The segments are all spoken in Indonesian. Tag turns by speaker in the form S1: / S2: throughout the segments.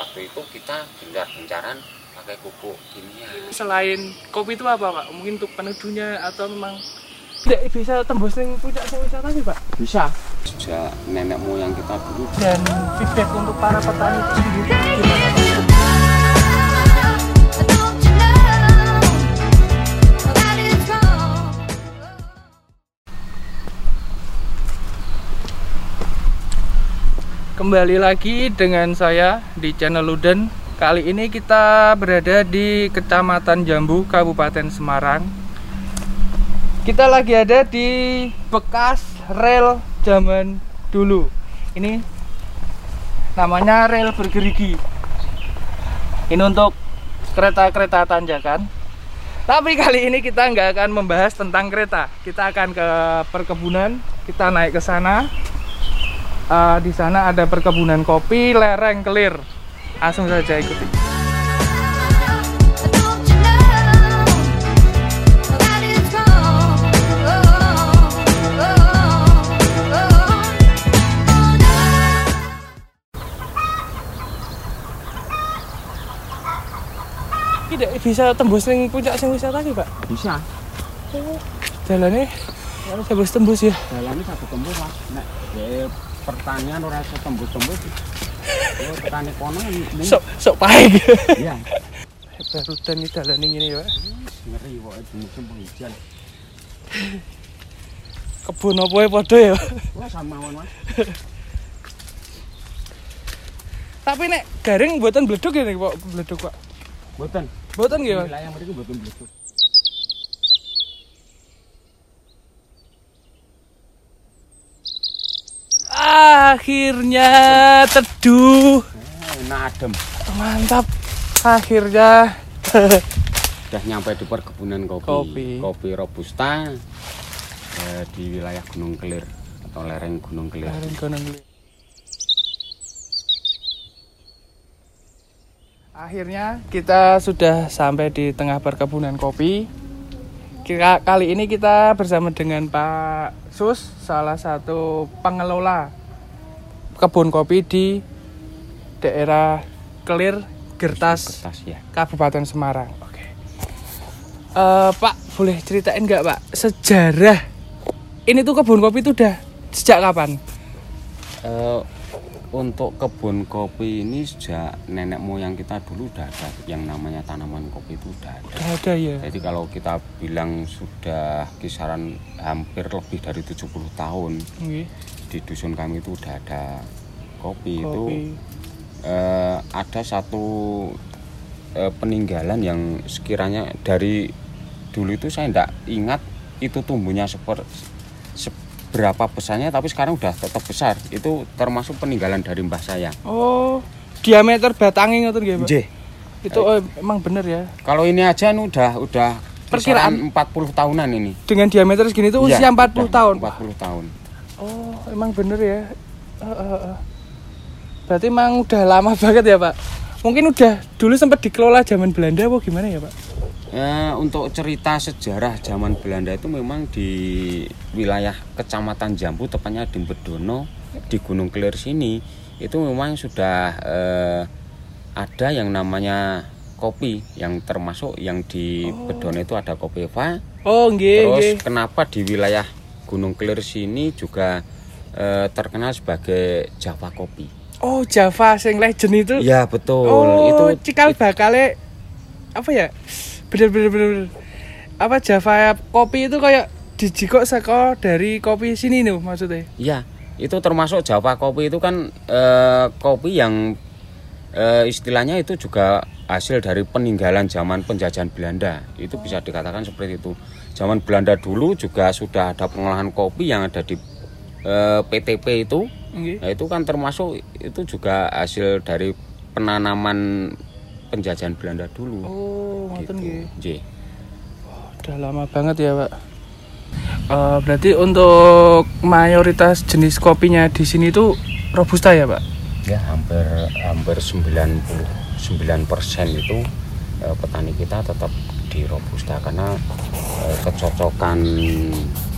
S1: waktu itu kita gencar-gencaran pakai pupuk kimia
S2: Selain kopi itu apa Pak? Mungkin untuk peneduhnya atau memang tidak bisa tembus ning puncak wisata sih Pak?
S1: bisa sejak nenek moyang kita dulu
S2: Dan feedback untuk para petani itu sendiri Kembali lagi dengan saya di channel Luden. Kali ini kita berada di Kecamatan Jambu, Kabupaten Semarang. Kita lagi ada di bekas rel zaman dulu. Ini namanya rel bergerigi. Ini untuk kereta-kereta tanjakan. Tapi kali ini kita nggak akan membahas tentang kereta. Kita akan ke perkebunan. Kita naik ke sana. Eh, di sana ada perkebunan kopi, lereng kelir. Langsung saja ikuti. Tidak bisa tembus ning puncak sing wisata iki, Pak.
S1: bisa
S2: Jalannya tembus tembus ya.
S1: jalannya satu tembus mas nek pertanian orang iso tembus-tembus oh petani kono ini
S2: Sok sok pae.
S1: iya
S2: Baru dan ini jalan ini ya.
S1: Ngeri kok itu musim penghujan
S2: Kebun apa ya padha ya.
S1: wah sama mawon mas
S2: Tapi nek garing buatan bleduk ya nih, Pak, bleduk, Pak.
S1: boten
S2: Buatan nggih, Pak.
S1: wilayah mereka boten bleduk
S2: Akhirnya teduh.
S1: enak adem
S2: Mantap. Akhirnya
S1: sudah nyampe di perkebunan kopi
S2: Kopi.
S1: robusta eh, di wilayah Gunung Kelir atau lereng Gunung Kelir
S2: Garing Gunung Geli. Akhirnya kita sudah sampai di tengah perkebunan kopi. Kira kali ini kita bersama dengan Pak Sus, salah satu pengelola kebun kopi di daerah Kelir, Gertas,
S1: kertas ya
S2: Kabupaten Semarang. Oke. Eh, Pak, boleh ceritain nggak Pak sejarah ini tuh kebun kopi itu udah sejak kapan?
S1: Eh, untuk kebun kopi ini sejak nenek moyang kita dulu udah ada yang namanya tanaman kopi itu udah ada.
S2: Udah ada ya.
S1: Jadi kalau kita bilang sudah kisaran hampir lebih dari 70 tahun
S2: Nggih.
S1: Di dusun kami itu udah ada kopi, itu
S2: Kopi.
S1: eh, ada satu eh, peninggalan yang sekiranya dari dulu itu saya tidak ingat itu tumbuhnya seper, seberapa besarnya tapi sekarang udah tetap besar itu termasuk peninggalan dari mbah saya
S2: Oh, diameter batangnya ngoten nggih, Pak?
S1: Nggih.
S2: Itu oh, emang bener ya.
S1: kalau ini aja nih udah udah
S2: Perkiraan?
S1: kisaran 40 tahunan ini
S2: Dengan diameter segini tuh usia
S1: Iya,
S2: 40
S1: udah
S2: tahun.
S1: 40 tahun
S2: Oh, emang bener ya. Eh, eh, eh. Berarti emang udah lama banget ya, Pak. Mungkin udah dulu sempat dikelola zaman Belanda apa gimana ya, Pak?
S1: Eh, untuk cerita sejarah zaman Belanda itu memang di wilayah Kecamatan Jambu, tepatnya di Bedono, di Gunung Kelir sini, itu memang sudah eh, ada yang namanya kopi, yang termasuk yang di Bedono itu ada kopi Eva.
S2: Oh, nggih,
S1: Terus kenapa di wilayah Gunung Kelir sini juga eh, terkenal sebagai Java kopi?
S2: Oh, Java sing legend itu.
S1: Ya betul,
S2: oh,
S1: itu
S2: cikal bakale apa ya? Bener bener bener. bener. Apa Java kopi itu kayak dijikok saka dari kopi sini nih maksudnya.
S1: Iya, itu termasuk Java kopi itu kan eh, kopi yang eh, istilahnya itu juga hasil dari peninggalan zaman penjajahan Belanda. Itu bisa dikatakan seperti itu. Zaman Belanda dulu juga sudah ada pengolahan kopi yang ada di eh, PTP itu.
S2: Nggih.
S1: Nah, itu kan termasuk itu juga hasil dari penanaman penjajahan Belanda dulu.
S2: Oh, ngoten nggih.
S1: Nggih.
S2: Udah lama banget ya, Pak. Eh, berarti untuk mayoritas jenis kopinya di sini tuh robusta ya, Pak?
S1: ya hampir hampir 99 persen itu eh, petani kita tetap di robusta karena eh, kecocokan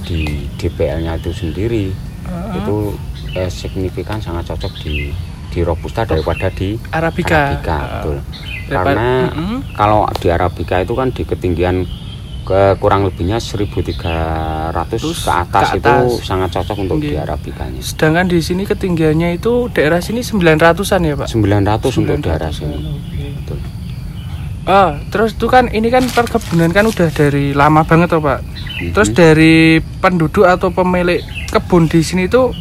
S1: di DPL-nya itu sendiri itu eh, signifikan sangat cocok di di robusta daripada di
S2: Arabica.
S1: Arabica,
S2: Ah.
S1: betul. Karena
S2: Mm-mm.
S1: kalau di Arabica itu kan di ketinggian ke kurang lebihnya 1300
S2: Terus
S1: ke atas,
S2: ke
S1: itu
S2: atas.
S1: sangat cocok untuk di
S2: Nggih.
S1: Arabicanya.
S2: Sedangkan di sini ketinggiannya itu daerah sini 900-an ya, Pak?
S1: 900 untuk
S2: 900-an,
S1: daerah sini.
S2: Ah, terus itu kan ini kan perkebunan kan udah dari lama banget toh, Pak.
S1: Mhm.
S2: Terus dari penduduk atau pemilik kebun di sini itu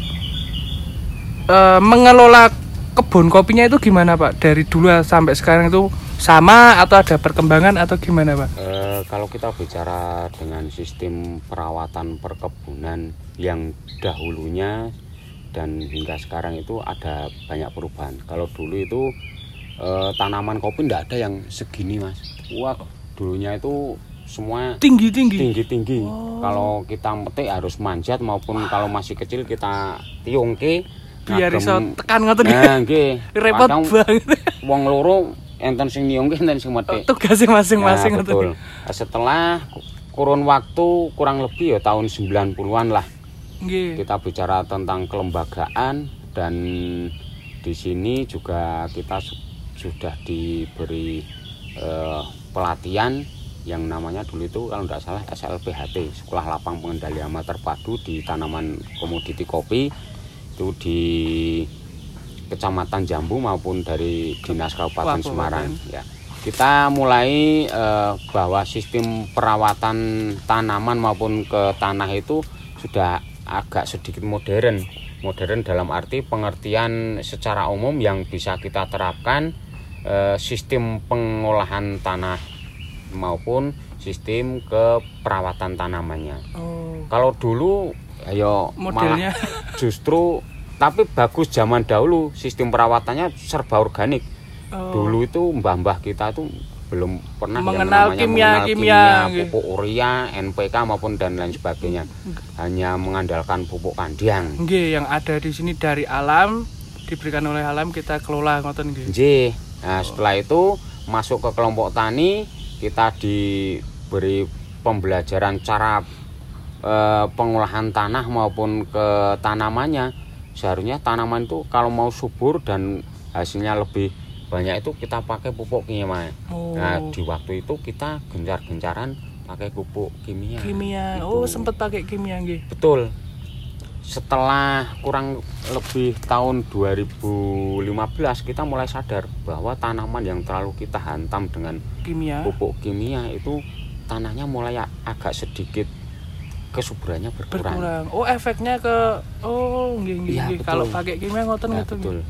S2: eh, mengelola kebun kopinya itu gimana, Pak? Dari dulu sampai sekarang itu sama atau ada perkembangan atau gimana, Pak?
S1: Eh, kalau kita bicara dengan sistem perawatan perkebunan yang dahulunya dan hingga sekarang itu ada banyak perubahan. Kalau dulu itu eh, tanaman kopi tidak ada yang segini mas. Wah dulunya itu semua
S2: Tinggi-tinggi.
S1: tinggi-tinggi.
S2: Oh.
S1: Kalau kita metik harus manjat maupun kalau masih kecil kita tiungke.
S2: Biar iso tekan ngoten ya.
S1: Nah, nggih.
S2: Repot
S1: Kadang
S2: banget.
S1: Wong loro enten sing niungke enten sing metik.
S2: Tugasnya masing-masing
S1: Nah,
S2: ngoten.
S1: betul. Setelah kurun waktu kurang lebih ya tahun 90-an lah
S2: Nggih.
S1: kita bicara tentang kelembagaan dan di sini juga kita sudah diberi eh, pelatihan yang namanya dulu itu kalau tidak salah SLPHT Sekolah Lapang Pengendali Hama Terpadu di tanaman komoditi kopi. Itu di Kecamatan Jambu maupun dari Dinas Kabupaten
S2: Kabupaten.
S1: Semarang ya. Kita mulai eh, bahwa sistem perawatan tanaman maupun ke tanah itu sudah agak sedikit modern. Modern dalam arti pengertian secara umum yang bisa kita terapkan sistem pengolahan tanah maupun sistem keperawatan tanamannya
S2: Oh,
S1: kalau dulu ayo
S2: modelnya
S1: malah justru tapi bagus zaman dahulu sistem perawatannya serba organik
S2: oh,
S1: dulu itu mbah-mbah kita tuh belum pernah yang
S2: Mengenal
S1: namanya
S2: kimia-
S1: mengenal
S2: kimia, gitu.
S1: pupuk urea, NPK maupun dan lain sebagainya. Hanya mengandalkan pupuk kandiang.
S2: nggih yang ada di sini dari alam diberikan oleh alam kita kelola ngoten nggih.
S1: Nggih. Nah, setelah itu masuk ke kelompok tani, kita diberi pembelajaran cara eh, pengolahan tanah maupun ke tanamannya. Seharusnya tanaman itu kalau mau subur dan hasilnya lebih banyak itu kita pakai pupuk kimia.
S2: Oh,
S1: Nah, di waktu itu kita gencar-gencaran pakai pupuk kimia.
S2: kimia.
S1: Itu.
S2: Oh, sempat pakai kimia nggih.
S1: Betul. Setelah kurang lebih tahun 2015 kita mulai sadar bahwa tanaman yang terlalu kita hantam dengan
S2: Kimia.
S1: pupuk kimia itu tanahnya mulai agak sedikit kesuburannya berkurang.
S2: berkurang. Oh, efeknya ke oh nggih.
S1: betul.
S2: Kalau pakai kimia ngoten
S1: Ya, betul.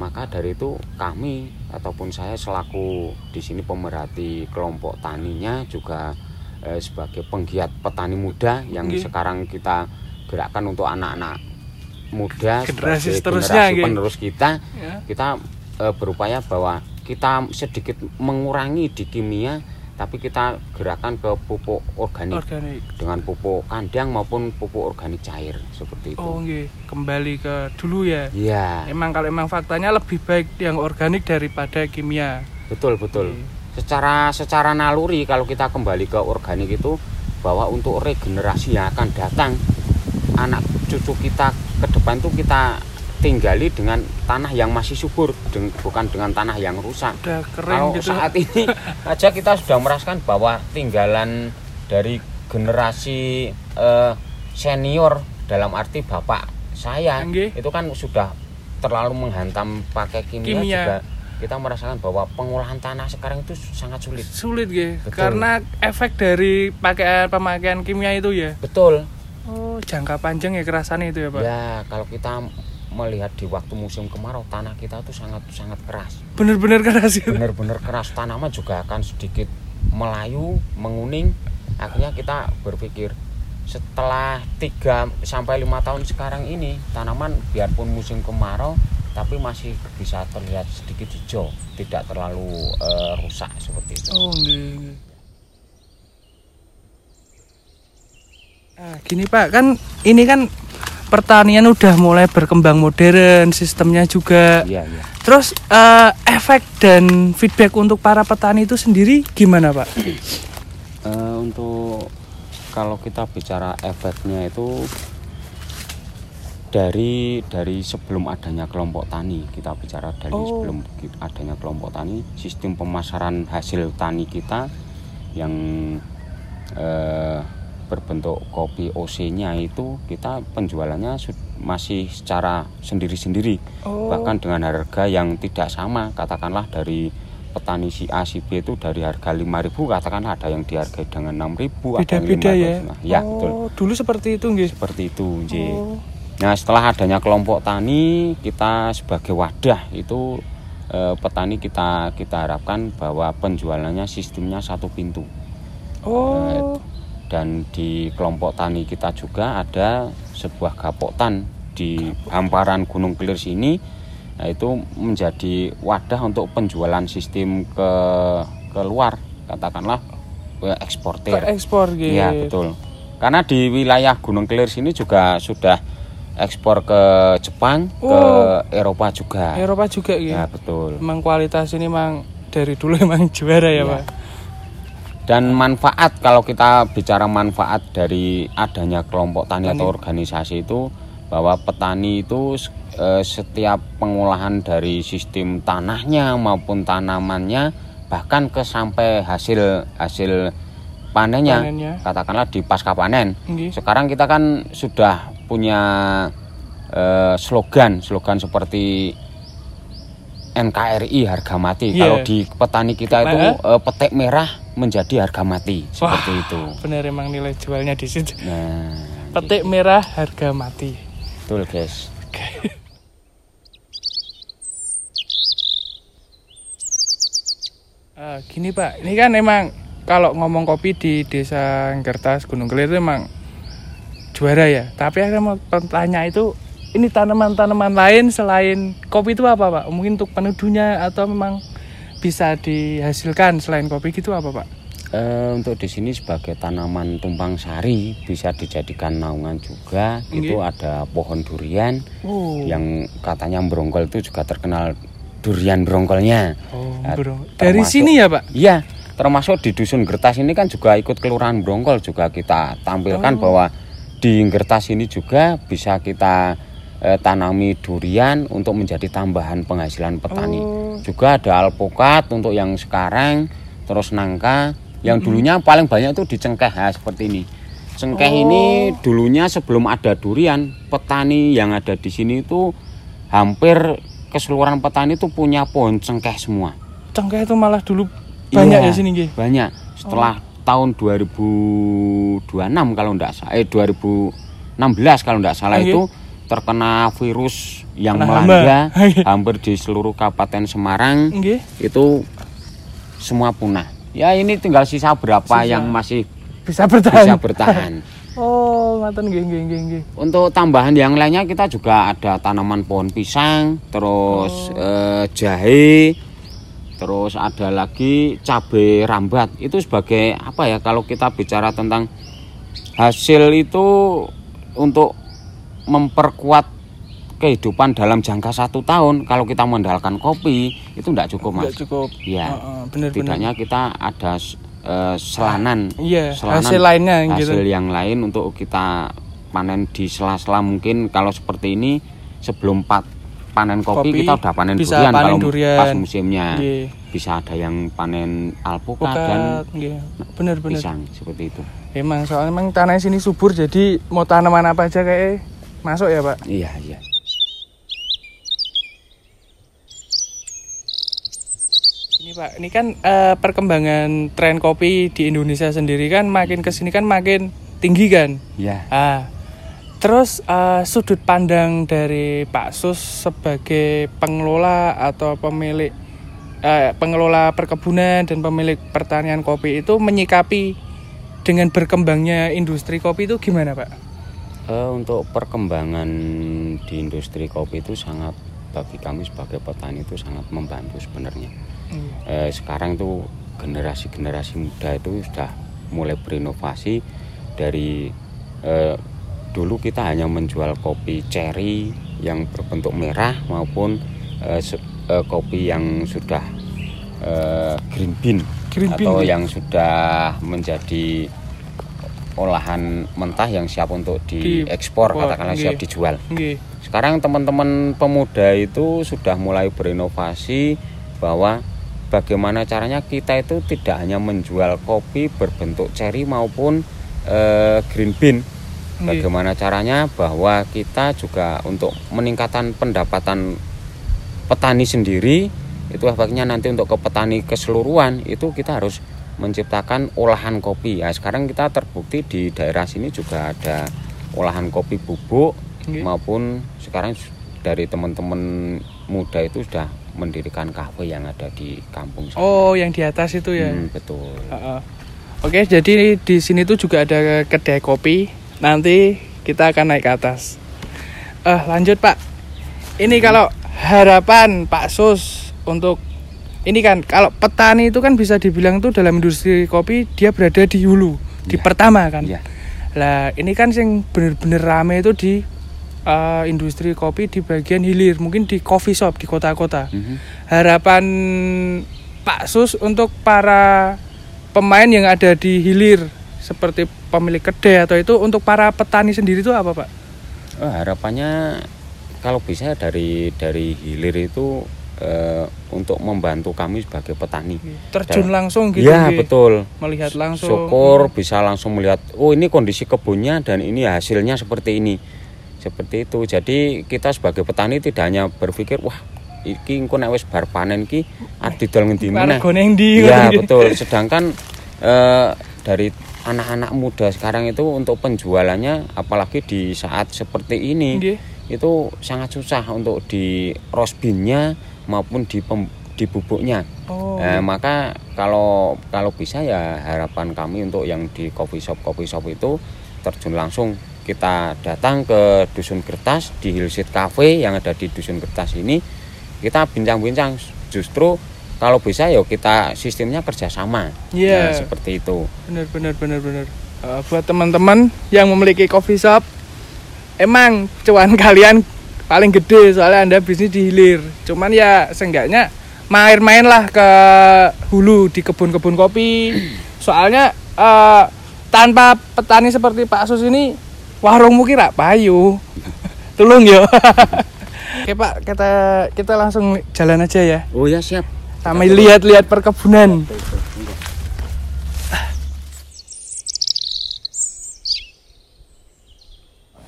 S1: Maka dari itu kami ataupun saya selaku di sini pemerhati kelompok taninya juga eh, sebagai penggiat petani muda yang
S2: Nggih.
S1: sekarang kita gerakkan untuk anak-anak muda
S2: Generasi seterusnya,
S1: generasi
S2: nggih.
S1: penerus kita
S2: Ya.
S1: kita eh, berupaya bahwa kita sedikit mengurangi di kimia tapi kita gerakan ke pupuk organik
S2: Organik.
S1: dengan pupuk kandang maupun pupuk organik cair seperti itu.
S2: Oh nggih, kembali ke dulu ya.
S1: Iya.
S2: Emang kalau emang faktanya lebih baik yang organik daripada kimia.
S1: Betul betul.
S2: Oke.
S1: Secara secara naluri kalau kita kembali ke organik itu bahwa untuk regenerasi yang akan datang anak cucu kita ke depan tuh kita tinggali dengan tanah yang masih subur deng- bukan dengan tanah yang rusak.
S2: Udah kering
S1: Kalau
S2: gitu.
S1: saat ini aja kita sudah merasakan bahwa tinggalan dari generasi eh, senior dalam arti bapak saya
S2: Nggih.
S1: itu kan sudah terlalu menghantam pakai kimia,
S2: Kimia.
S1: juga kita merasakan bahwa pengolahan tanah sekarang itu sangat sulit.
S2: Sulit
S1: Betul.
S2: karena efek dari pakaian pemakaian kimia itu ya.
S1: Betul.
S2: Oh, jangka panjang ya kerasannya itu ya, Pak.
S1: Ya, kalau kita melihat di waktu musim kemarau tanah kita tuh sangat sangat keras.
S2: Bener-bener keras itu.
S1: benar-benar keras tanaman juga akan sedikit melayu menguning akhirnya kita berpikir setelah 3 sampai lima tahun sekarang ini tanaman biarpun musim kemarau tapi masih bisa terlihat sedikit hijau tidak terlalu eh, rusak seperti itu
S2: Oh, nggih. nggih. Nah, gini Pak, kan ini kan pertanian udah mulai berkembang modern, sistemnya juga.
S1: iya iya
S2: Terus eh, efek dan feedback untuk para petani itu sendiri gimana Pak?
S1: Eh, untuk kalau kita bicara efeknya itu dari dari sebelum adanya kelompok tani kita bicara dari
S2: Oh.
S1: sebelum adanya kelompok tani sistem pemasaran hasil tani kita yang eh, berbentuk kopi OC-nya itu kita penjualannya masih secara sendiri-sendiri
S2: Oh.
S1: bahkan dengan harga yang tidak sama katakanlah dari petani si A si B itu dari harga 5.000 katakanlah ada yang dihargai dengan 6.000 ada yang
S2: Beda-beda ya.
S1: 500. Nah, ya
S2: oh,
S1: betul
S2: Dulu seperti itu nggih.
S1: seperti itu Nji.
S2: Oh.
S1: Nah setelah adanya kelompok tani kita sebagai wadah itu eh, petani kita kita harapkan bahwa penjualannya sistemnya satu pintu
S2: Oh.
S1: Dan di kelompok tani kita juga ada sebuah gapotan di hamparan Gunung Kelir sini nah, itu menjadi wadah untuk penjualan sistem ke keluar katakanlah ke eksportir
S2: Ke ekspor gitu.
S1: Iya betul. Karena di wilayah Gunung Kelir sini juga sudah ekspor ke Jepang,
S2: Oh.
S1: ke Eropa juga.
S2: Eropa juga gitu.
S1: Ya betul.
S2: Emang kualitas ini emang dari dulu emang juara ya,
S1: Iya.
S2: Pak.
S1: Dan manfaat kalau kita bicara manfaat dari adanya kelompok tani atau organisasi itu bahwa petani itu eh, setiap pengolahan dari sistem tanahnya maupun tanamannya bahkan ke sampai hasil hasil panennya,
S2: Panennya.
S1: katakanlah di pasca panen
S2: Nggih.
S1: Sekarang kita kan sudah punya eh, slogan, slogan seperti NKRI harga mati.
S2: Iya.
S1: Kalau di petani kita itu
S2: Nah.
S1: eh, petek merah menjadi harga mati seperti itu.
S2: Bener emang nilai jualnya di situ.
S1: Nah,
S2: Petik merah harga mati.
S1: betul guys.
S2: Ah, gini Pak, ini kan emang kalau ngomong kopi di desa Gertas Gunung Kelir itu emang juara ya. Tapi saya mau bertanya itu ini tanaman-tanaman lain selain kopi itu apa Pak? Mungkin untuk peneduhnya atau memang bisa dihasilkan selain kopi gitu apa Pak?
S1: Eh, untuk di sini sebagai tanaman tumpang sari bisa dijadikan naungan juga.
S2: Nggih.
S1: Itu ada pohon durian
S2: Oh,
S1: yang katanya Brongkol itu juga terkenal durian brongkolnya.
S2: oh
S1: Nah,
S2: bro. Dari
S1: termasuk-
S2: sini ya Pak?
S1: Iya, termasuk di dusun Gertas ini kan juga ikut kelurahan Brongkol juga kita tampilkan
S2: Oh.
S1: bahwa di Gertas ini juga bisa kita eh, tanami durian untuk menjadi tambahan penghasilan petani.
S2: Oh.
S1: Juga ada alpukat untuk yang sekarang, terus nangka. Yang dulunya paling banyak itu di cengkeh ya, seperti ini. Cengkeh
S2: Oh.
S1: ini dulunya sebelum ada durian, petani yang ada di sini itu hampir keseluruhan petani itu punya pohon cengkeh semua.
S2: Cengkeh itu malah dulu banyak
S1: Iya,
S2: ya sini nggih.
S1: Banyak. Setelah tahun 2026 kalau enggak salah, eh 2016 kalau enggak salah
S2: Oke.
S1: itu terkena virus yang
S2: Kena
S1: melanda.
S2: Oke.
S1: hampir di seluruh Kabupaten Semarang
S2: Nggih.
S1: itu semua punah. Ya ini tinggal sisa berapa
S2: Sisa.
S1: yang masih
S2: Bisa bertahan.
S1: bisa bertahan.
S2: Oh, ngaten nggih nggih nggih nggih.
S1: Untuk tambahan yang lainnya kita juga ada tanaman pohon pisang, terus eh, jahe, terus ada lagi cabai rambat. Itu sebagai apa ya kalau kita bicara tentang hasil itu untuk memperkuat kehidupan dalam jangka satu tahun. Kalau kita mengandalkan kopi itu tidak cukup mas.
S2: Enggak cukup.
S1: Iya.
S2: Heeh, bener bener.
S1: Tidaknya kita ada eh, selanan
S2: Iya,
S1: selanan
S2: hasil lainnya gitu.
S1: hasil yang lain untuk kita panen di sela-sela mungkin kalau seperti ini sebelum pat, panen kopi,
S2: Kopi,
S1: kita udah panen
S2: bisa
S1: durian
S2: panen
S1: kalau
S2: durian.
S1: pas musimnya
S2: Nggih.
S1: bisa ada yang panen alpukat dan
S2: nggih. Bener bener.
S1: pisang seperti itu
S2: Emang soalnya emang tanah sini subur jadi mau tanaman apa aja kayak masuk ya, Pak.
S1: iya iya
S2: Ini Pak, ini kan eh, perkembangan tren kopi di Indonesia sendiri kan makin ke sini kan makin tinggi kan.
S1: iya
S2: Ah, terus eh, sudut pandang dari Pak Sus sebagai pengelola atau pemilik eh, pengelola perkebunan dan pemilik pertanian kopi itu menyikapi dengan berkembangnya industri kopi itu gimana Pak?
S1: Eh, untuk perkembangan di industri kopi itu sangat bagi kami sebagai petani itu sangat membantu sebenarnya eh, sekarang itu generasi-generasi muda itu sudah mulai berinovasi dari eh, dulu kita hanya menjual kopi cherry yang berbentuk merah maupun se- eh, kopi yang sudah eh, green bean
S2: Green bean,
S1: atau
S2: gitu.
S1: yang sudah menjadi olahan mentah yang siap untuk
S2: Di-
S1: diekspor
S2: Wah,
S1: katakanlah siap dijual. Sekarang teman-teman pemuda itu sudah mulai berinovasi bahwa bagaimana caranya kita itu tidak hanya menjual kopi berbentuk cherry maupun eh, green bean. Bagaimana caranya bahwa kita juga untuk meningkatkan pendapatan petani sendiri itu efeknya nanti untuk ke petani keseluruhan itu kita harus menciptakan olahan kopi. Ya, sekarang kita terbukti di daerah sini juga ada olahan kopi bubuk
S2: Nggih.
S1: maupun sekarang dari teman-teman muda itu sudah mendirikan kafe yang ada di kampung sana.
S2: Oh, yang di atas itu ya.
S1: Hmm, betul.
S2: Heeh. Oke, jadi di sini tuh juga ada kedai kopi. Nanti kita akan naik ke atas. Eh, lanjut Pak. Ini kalau harapan Pak Sus untuk ini kan kalau petani itu kan bisa dibilang tuh dalam industri kopi dia berada di hulu, di
S1: Iya.
S2: pertama kan.
S1: Iya.
S2: Lah, ini kan yang bener-bener rame itu di eh, industri kopi di bagian hilir, mungkin di coffee shop di kota-kota
S1: Mhm.
S2: harapan Pak Sus untuk para pemain yang ada di hilir seperti pemilik kedai atau itu untuk para petani sendiri itu apa Pak?
S1: Oh, harapannya kalau bisa dari dari hilir itu eh, untuk membantu kami sebagai petani.
S2: Terjun
S1: Dan-
S2: langsung gitu
S1: Ya
S2: nggih.
S1: betul.
S2: melihat langsung.
S1: Syukur bisa langsung melihat oh ini kondisi kebunnya dan ini hasilnya seperti ini. Seperti itu. Jadi kita sebagai petani tidak hanya berpikir wah iki engko nek wis bar panen ki arep didol ngendi meneh.
S2: Ngono nggih.
S1: betul. Sedangkan eh, dari anak-anak muda sekarang itu untuk penjualannya apalagi di saat seperti ini itu sangat susah untuk di roast bean-nya maupun di pem- di bubuknya.
S2: Oh.
S1: Eh, maka kalau kalau bisa ya harapan kami untuk yang di coffee shop coffee shop itu terjun langsung kita datang ke dusun kertas di Hillseed Cafe yang ada di dusun kertas ini kita bincang-bincang justru kalau bisa ya kita sistemnya kerjasama
S2: Iya.
S1: Nah, seperti itu
S2: Bener bener bener bener. Eh, buat teman-teman yang memiliki coffee shop, emang cuan kalian paling gede soalnya anda bisnis di hilir. Cuman ya seenggaknya main-main lah ke hulu di kebun-kebun kopi. Soalnya eh, tanpa petani seperti Pak Sus ini warungmu kira payu. Tolong yo. Oke Pak, kita kita langsung jalan aja ya.
S1: oh ya siap
S2: Sampai lihat-lihat perkebunan.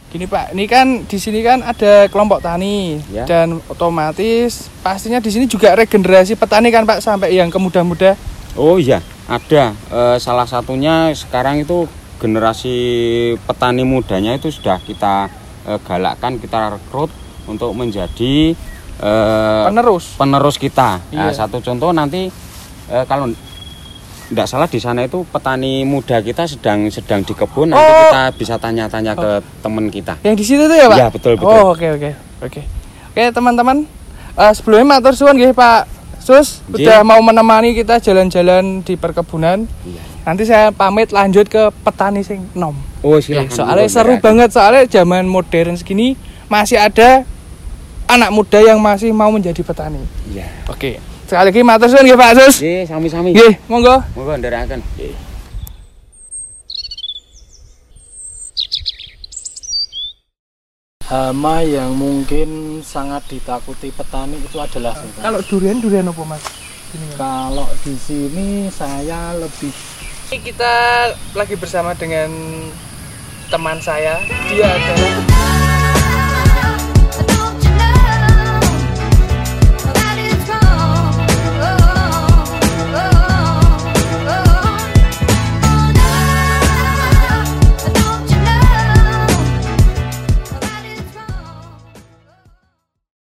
S2: Gini Pak, ini kan di sini kan ada kelompok tani
S1: Ya.
S2: dan otomatis pastinya di sini juga regenerasi petani kan Pak sampai yang ke muda-muda.
S1: Oh iya, ada. Eh, salah satunya sekarang itu generasi petani mudanya itu sudah kita eh, galakkan, kita rekrut untuk menjadi eh,
S2: Penerus.
S1: penerus kita. Nah,
S2: Iya.
S1: satu contoh nanti eh, kalau tidak salah di sana itu petani muda kita sedang sedang di kebun, nanti
S2: Oh.
S1: kita bisa tanya-tanya ke teman kita.
S2: Yang di situ tuh ya Pak?
S1: Iya, betul, betul.
S2: Oh oke oke oke. Oke teman-teman, Eh, sebelumnya matur suwun nggih Pak Sus
S1: Nggih.
S2: udah mau menemani kita jalan-jalan di perkebunan.
S1: Iya.
S2: Nanti saya pamit lanjut ke petani sing nom.
S1: Oh silakan.
S2: soalnya seru banget soalnya zaman modern segini masih ada anak muda yang masih mau menjadi petani.
S1: Iya.
S2: Oke. Sekali lagi matur suwun nggih Pak Sus.
S1: Nggih, sami-sami.
S2: Nggih, monggo.
S1: Monggo ndherekaken.
S3: hama yang mungkin sangat ditakuti petani itu adalah.
S2: Kalau durian durian apa Mas?
S3: Kalau di sini saya lebih
S2: Ini kita lagi bersama dengan teman saya. Dia adalah